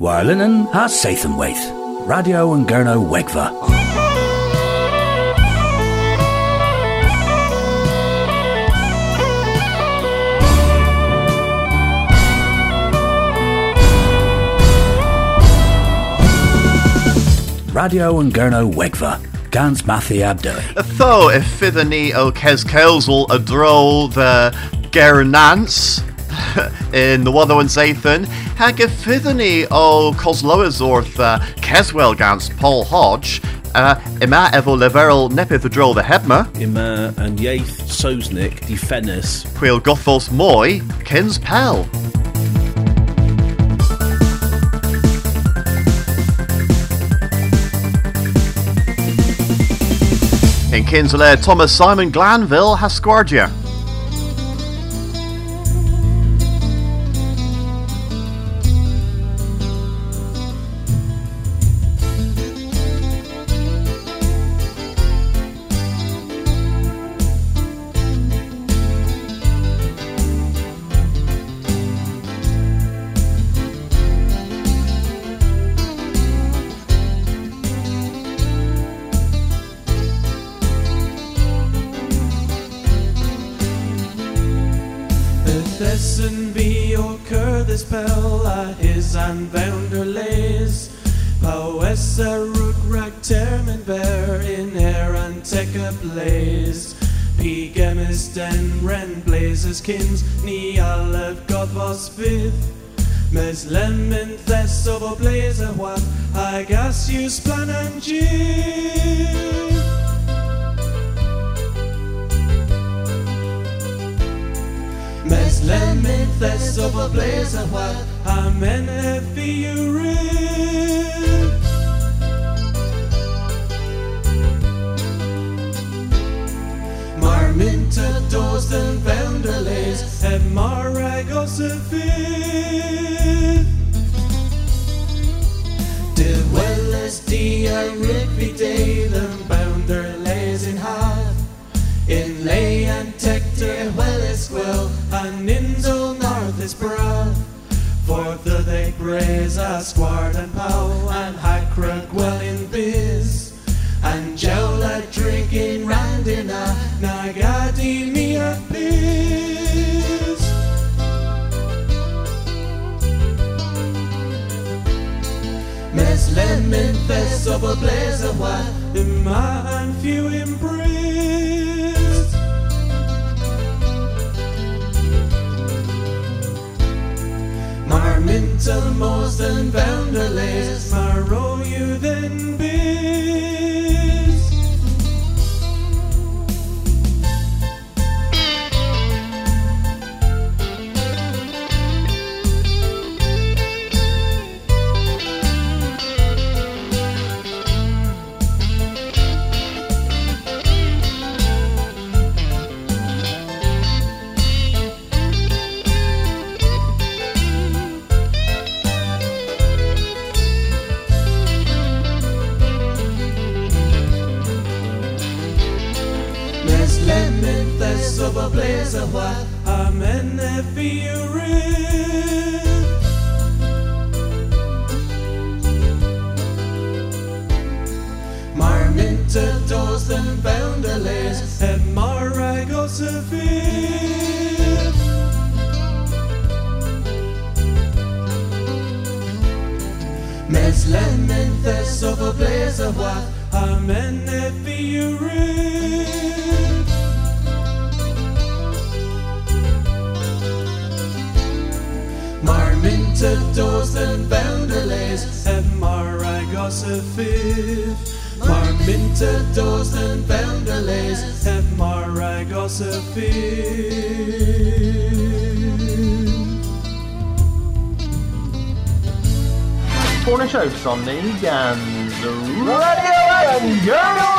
Warlinen ha Sathanwaith. Radio and Gurno Wegva. Radio and Gurno Wegva. Gans Mathi Abdui. Tho if fidden o a dro the Gernance in the Watho and Zathan, hag a fidden o Cosloazorth uh, Keswell gans Paul Hodge, uh, ima evo leverel nepith dro the Hebma, Ima and Yaith Sosnik di Fennis. Quil Gothos Moy, Kins Pell. In Kinsale, Thomas Simon Glanville has Hasquardia. And Vounderlays Poessa rugrag termin bear in air and take a blaze Pigemis den ren blazes kins ni olive god was fifth Mes lemon thess of what I guess you splan and Jew Mes lemon thess of what Den Vounderlays and Maragos a fifth De welles dia rigby day them bounder in half. In lay and as well and inzo north is brow They graze a squart and pow and hackrock well in biz. And jowla drinking round in a nagadi me a piss Mes lemon fest of a blaze of what the man few embrace Mintel most and Vounderlays Mar row you then biz Minta dos den and Maragos fifth Mes lemon thess of a blaze of what Amen effi you rib Mar minta dos den Vounderlays and Maragos a fifth Mar minta dos and Maragos a fifth Cornish Oaks on the Gans Radio and Gurno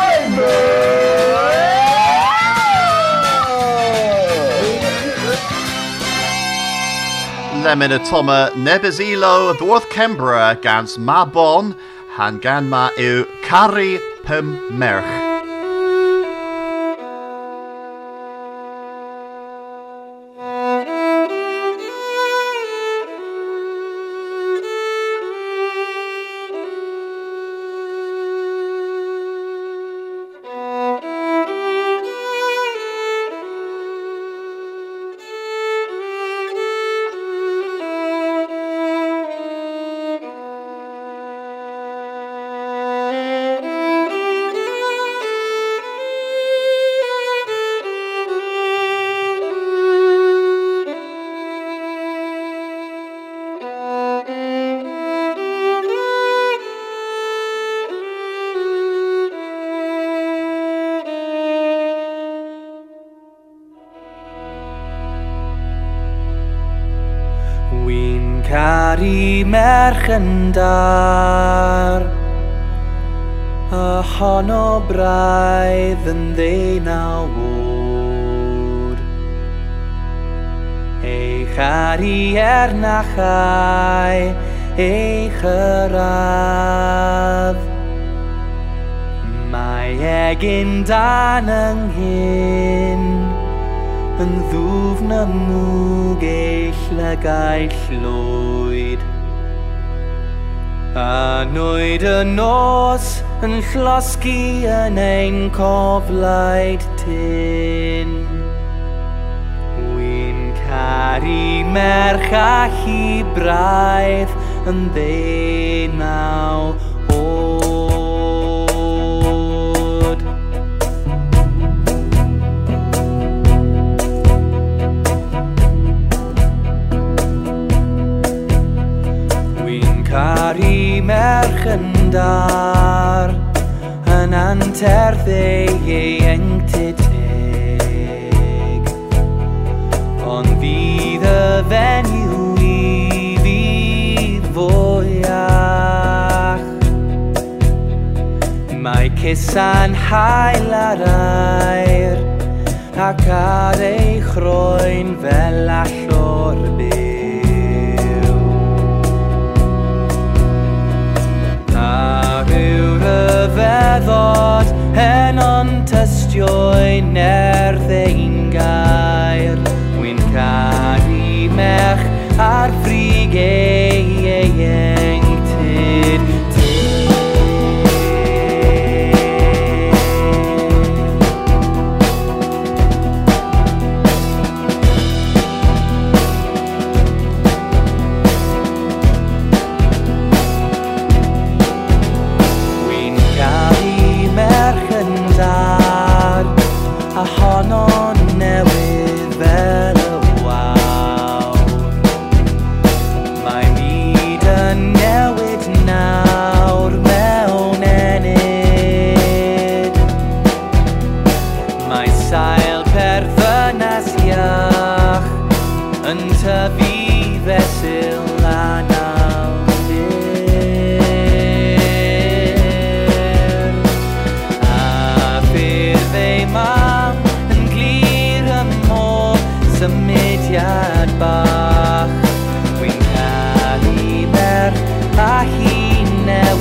Lemon Atoma Nebezilo Dwarth Kembra gans Ma Bon Han gan Ma Eu Kari Pum Merch. yn caru merch yn dar. A hon o braidd yn ddeunaw wr Eich ari er ernachau eich yraf Mae egin dan ynghyn yn ddwfn amwg eill a gaill llwyd. A nwyd y nos yn llosgu yn ein coflaid tyn. Wy'n caru merch a hi braidd yn ddeud. Esan hael ar air Ac ar ei chroen fel all o'r byw. A yw ryfeddod hen ond tystioen er ddein gair. Wy'n caru mech ar frig ei ei ei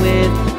with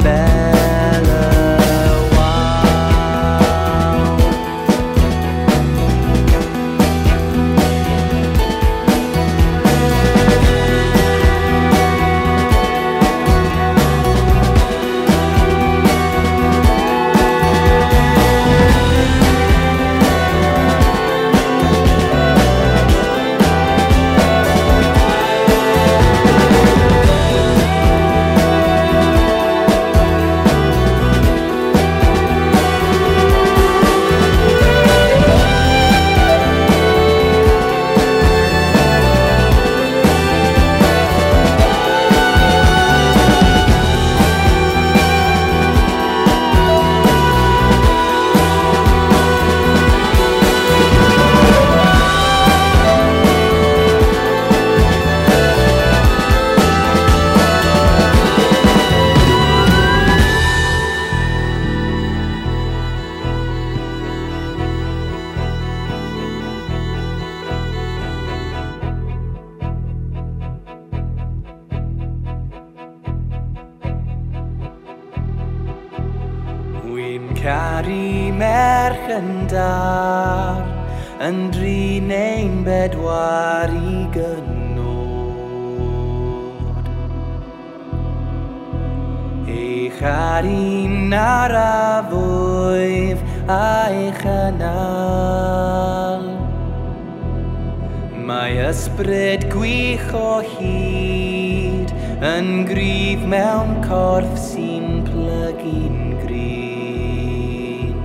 bach o hyd yn gryf mewn corff sy'n plygu'n grin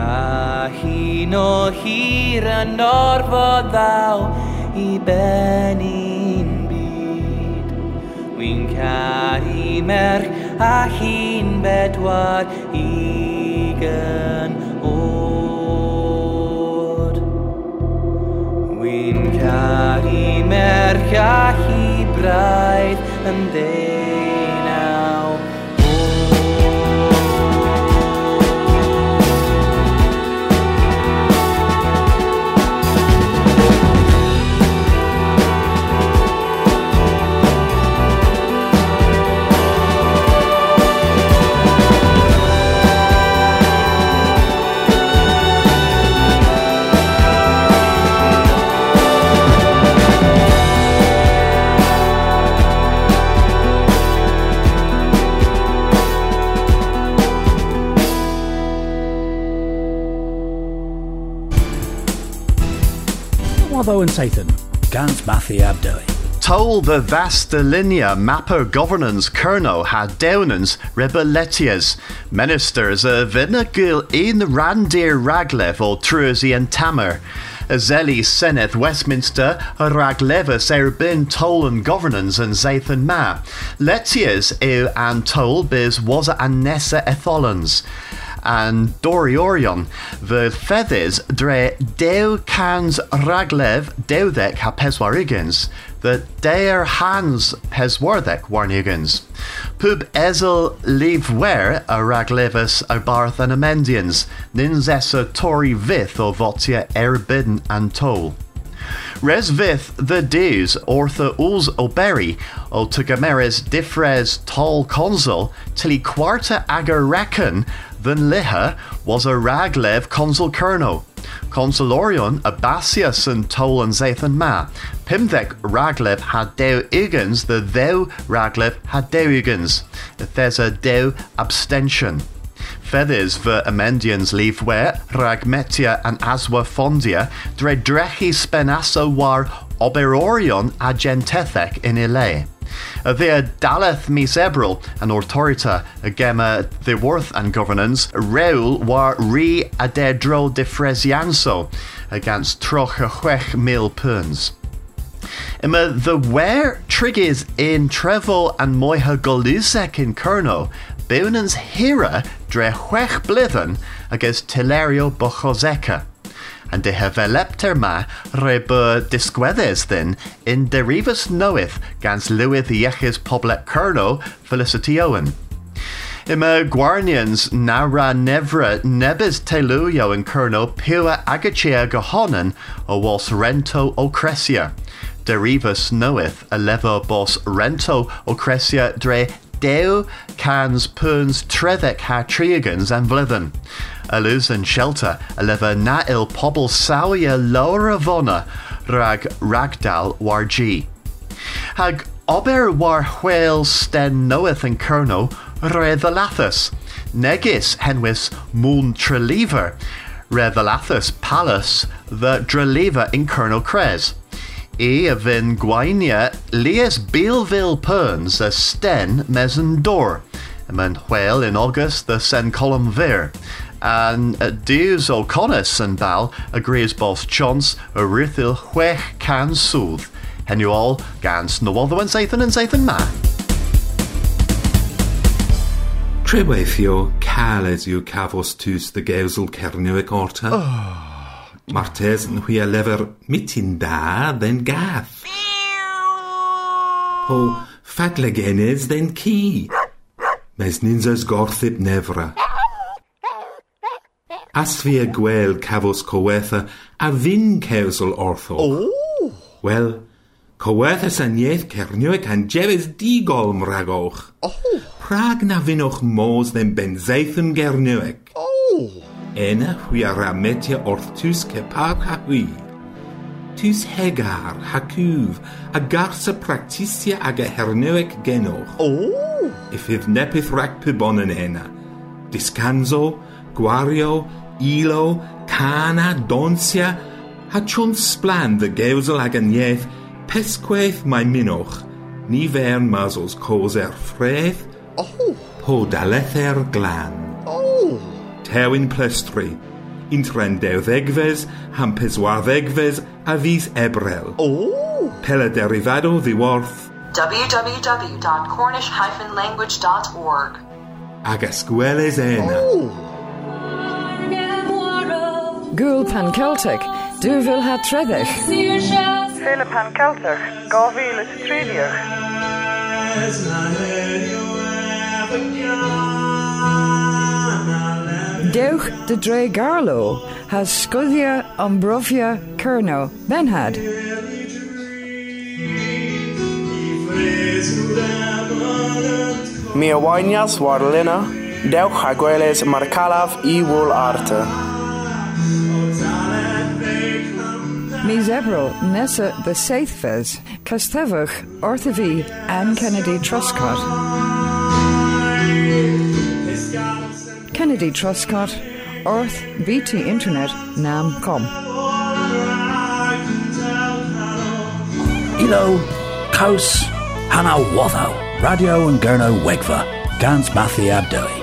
a hun o hir yn orfod ddaw i benni'n byd wy'n caru merch a hun bedwar i gynnar God. mer ga hi braidd yn. And Sathan, Gans Matthew Abdoi. Tol the vasta linea mapper governance kerno had downans rebelletias. Ministers a vinagil in randir raglev o trusi and tamer. Zeli Seneth Westminster raglevus erbin toll and governance and zathan ma. Letias eu an toll biz was an nessa etholans and Doriorion, the feathers dre deu cans raglev deudek ha peswarigans, the deir hans peswardek warnigans. Pub ezel leave where a raglevus a barth and amendians, ninzessa tori vith o votia erbidden and toll. Res vith the deus ortha uls oberi o tugameres difres tol consul tili quarta agar reckon than liha was a raglev consul colonel. Consulorion a basius and tol and zathan ma. Pimdek raglev had deu igans the thou raglev had deu igans. There's a deu abstention. Feathers ver amendians leave where ragmetia and aswa fondia dre drechi spenaso war oberorion agentethek in ile. Uh, a Thea daleth mis ebril an autorita a gemma the worth and governance reul war re adedro de defresianso against troch a mil puns. Ima the where triggers in Trevo and Moiha Golusek in Kerno, Beunans Hira dre chwech blithen against Tilerio Bochoseka. And de have elepter ma rebe disgweddes then in derivus knoweth gans Lewith Yeches Poblet Kerno Felicity Owen. Ima Guarnians nara nevra nebes teluyo in Kerno pua agachea gohonan o was rento o Cresia. Derivus knoweth a lever bos rento o Cresia dre deu cans puns trevek ha triagans and vlithen. Alus and shelter a lever na il pobl sawia lower avona rag ragdal war G. Hag ober war whale sten knoweth in kerno revelathus. Negis henwis moon trelever. Revelathus palus the drelever in kerno cres. E of in Gwainia lies Beelville Perns a sten mesen door. And then whale in August the sen column ver. And uh, Deus O'Connis and Bal agrees both chance a rithil wech can sooth. And you all gans no other one Sathan and Sathan ma. Treweithio caled yw cafos tus the geusel cerniwig orta. Martes yn hwy lefer mitin da then gath. Po fatlegenes then ci. Mes ninzas gorthib nefra. Asfia gwel cafos cowetha a fyn cewsol ortho. Oh. Wel, cowetha sanieth cernio can jefes digol mragoch. Oh. Prag na fynwch mos then benzeithyn gernioeg. Oh ena hui aramete orthus ha hwy. Tus hegar, hacuv, practisia ag e aga herneuec genoch. Oh! Ifydd e nepyth rac pybon yn ena. Discanso, gwario, ilo, cana, donsia, ha chwn splan dy gewsel ag yn ieth, pesgwaith mae minoch, ni fern mazos cos er ffredd, oh. po dalether glan. Tewin plestri, intren dewddegfes, ham peswarddegfes a fis ebrel. Oh. Pela derivado ddiworth www.cornish-language.org. ag asgweles ena. Gul pan Celtic, du vil ha treddich. Philip an Celtar, gáhíle tríliach. Deuch de Dre Garlo has Scudia Ambrovia Kerno Benhad. Mi awainias war deuch agueles Markalav i wool arte. Mi zebro Nessa the Saithfes, Castevach, Orthavi, Anne Kennedy Truscott. Kennedy Truscott, Earth BT Internet, Nam Com. Ilo, Kaus, Hana Watho, Radio and Gurno Wegva, Gans Mathi Abdoi.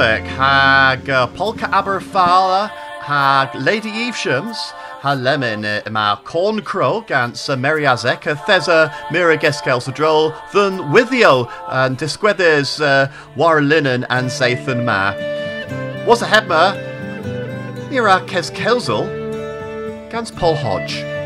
Hag uh, Polka Aberfala hag Lady Eveshams ha lemon uh, ma corn crow gans uh, Mary Azek a thesa mira geskel sadrol than withio and disgwedes uh, war linen and Zathan ma. Was a hebma Mira kes kelzel gans Paul Hodge.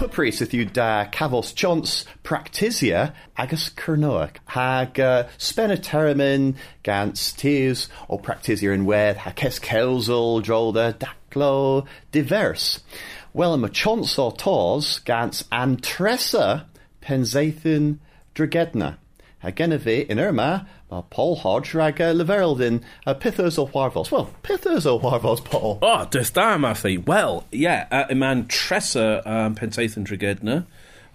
Pupris you da cavos chons practisia agus cernoach hag uh, spenateramin gans tears o practisia in wed ha kes kelsel drolda daclo divers. Well, am a chons o tos gans antressa penzaethyn dragedna. Ha genefe in Irma, ma Paul Hodge rag uh, leveraldin a pithos o warvos. Well, pithos o warvos, Paul. Oh, dys da, Matthew. Well, yeah, uh, man Tressa um, Pensaethyn Drigedna,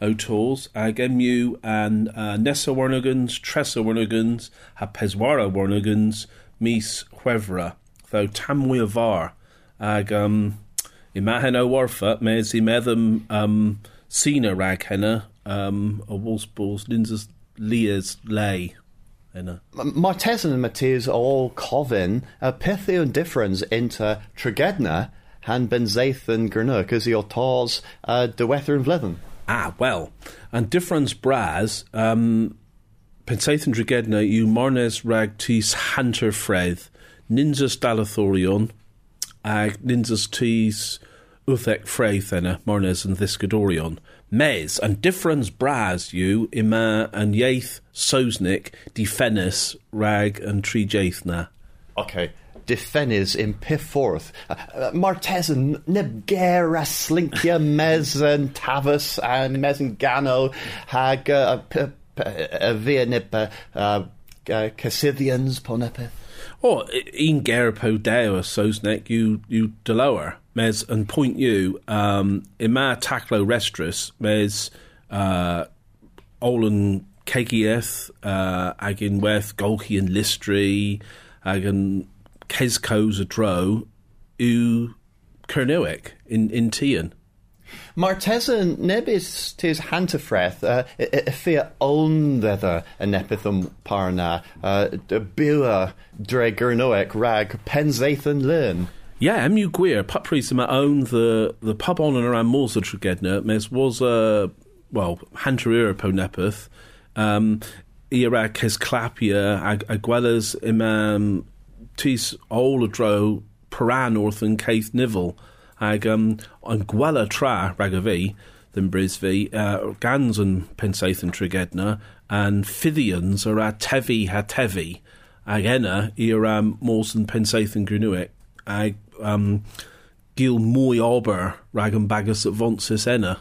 o tools, ag emu and uh, Nessa Warnogans, Tressa Warnogans, ha Peswara Warnogans, mis Huevra, though tamwy a var, ag um, imahen warfa, mes i meddym um, sina rag henna, um, o Wolfsballs, Lindsay's Leah's lay. Henna. Martesan and Matthias are all covin a pithion difference into Tragedna han benzaethan gernuk as your tars uh, de weather and vlethen. Ah, well, and difference bras, um, Pensaethan Drigedna, you Marnes rag tis Hunter Fredd, Ninjas Dalathorion, ag Ninjas tis Uthek Fredd enna, Marnes and Thiscadorion. Mes, and difference bras you, ima and Yaith Sosnik, Defenis, rag and Tree Jaithna. Okay. Defenis in Pifforth. Uh, uh, Martesan, Nebgera, Slinkia, Mez and Tavus and Mez and Gano, hag uh, p- p- uh, via nip uh, Cassidians, Ponepith. O, un deo a Sosnek, you, you delower. Mes, and point you, um, ima taclo restris, mes, uh, Olin Kegieth, uh, ag Golgi and Listri, ag in Kescos a dro, u Kernuic in, in Tian. Martesan nebis tis hantafreth uh, y fia ondether a nepithum parna uh, bua dre gurnoec rag penzaethan learn. Yeah, emu gwir, pupris yma own the, the pub on and around Tragedna, mes was a, well, Hunter Europe nepeth, um, Ira Kes Clapia, ag, imam tis all dro Paran Keith Nivel, ag um, gwella tra rag a fi, uh, gans yn pensaeth yn Trigedna, and Fithians are a tefi ha tefi, ag enna i'r um, mors yn pensaeth yn Grynuic, ag um, gil mwy ober rag yn bagus at vonsis enna.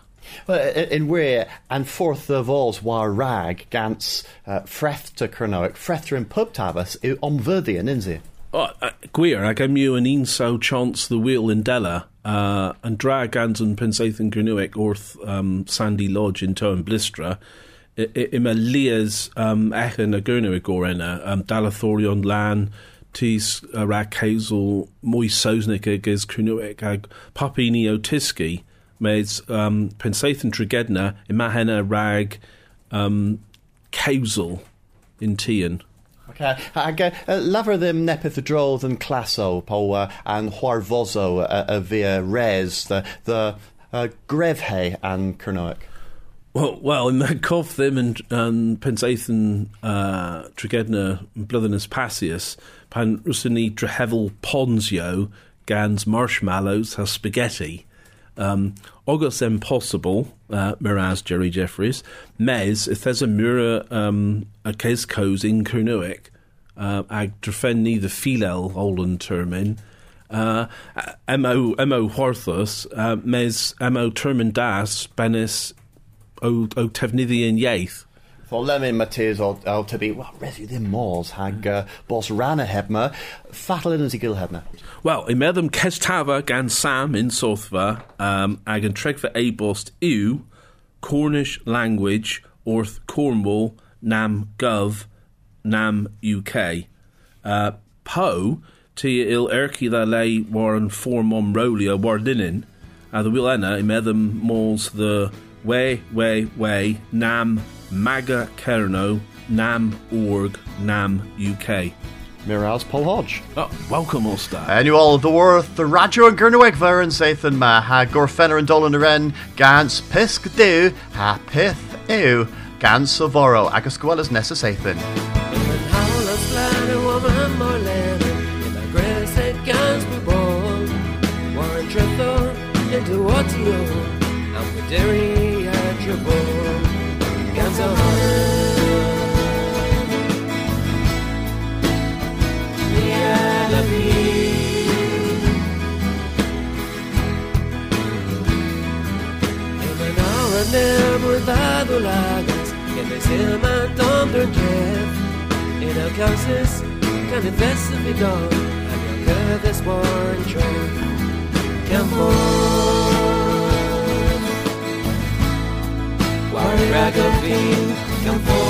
Well, in, where and fourth of all's war rag gans uh, freth to Kernoic, freth in pub tabas i omfyddian, inzi. Oh, uh, gwir, ag am yw yn un saw chance the wheel in Della, uh, and drag gans yn pensaeth yn Grynuic wrth um, Sandy Lodge in Town Blistra, im a lias um, echen a Grynuic o'r enna, um, Dalathorion lan, tis a rag causal mwy sausnig ag is Grynuic ag papini o Tiski, mes um, Trigedna, ima henna rag um, causal in Tian. Okay. Ag uh, lafer ddim nepeth y drodd yn claso po uh, chwarfoso uh, uh, via res, the, the uh, grefhe. Well, well, yn cof ddim yn, yn pensaeth yn uh, Blyddynus Passius, pan Rusini ni drehefel ponsio gans marshmallows has spaghetti. Um, August Impossible, uh, Miraz Jerry Jeffries, Mez, if there's a mirror um, a Kescos in Kernuic, uh, ag drefenni the filel olden termin, uh, mo mo Horthus, uh, mes mo termin das benis o, o tefniddian iaith. For lemon Matthias o, o to be, well, resi ddim mors hag uh, bos rana hebma, fatal yn y gil hebna. Wel, i meddwl cestafa gan Sam in Sothfa um, ag yn tregfa e-bost yw Cornish language wrth Cornwall nam gov nam UK. Uh, po, ti il erci dda lei war yn fform om rolia war linen, a ddwy wil enna i meddwl mols the we, we, we, nam, Maga Kerno, Nam Org, Nam UK. Miraz Paul Hodge. Oh, welcome, Ulster. And you all the worth the radio and Gurnawegver and Sathan Ma ha Gorfenner and Dolan Ren Gans Pisk Du ha Pith Ew Gans Savoro Agus Gwelas Nessa Sathan. Dado lagas Que me se mandan de Jeff in a causes can invest in me dog and you'll get this one trip come on Worry Ragavine come on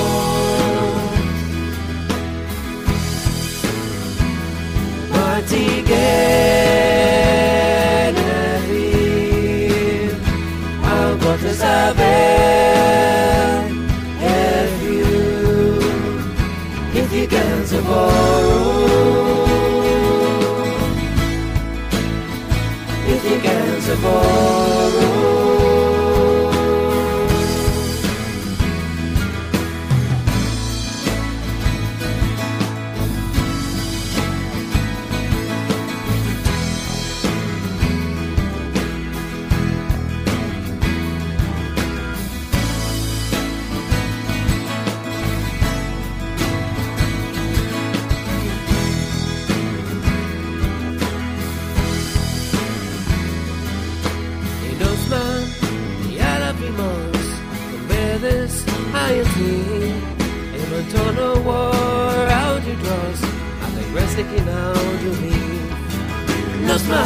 en ti En un tono war out you draws A the rest que now you leave Nos man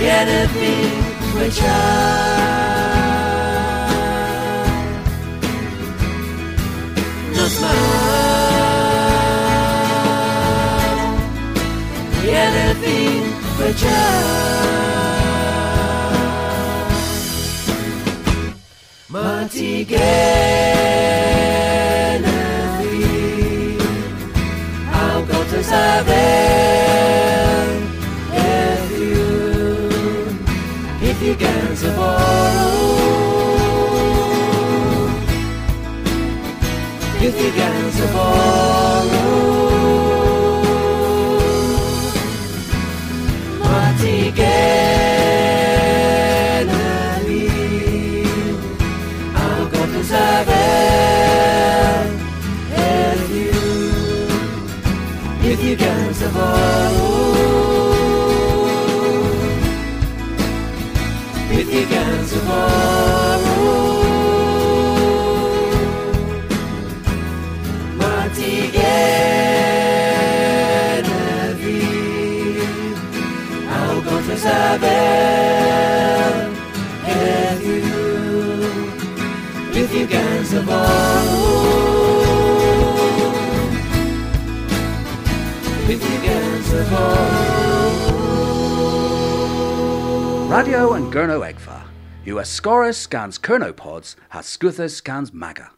Y ara vi which Nos man Y ara vi which Deus. Scorus scans Kernopods has Scuthus scans Maga.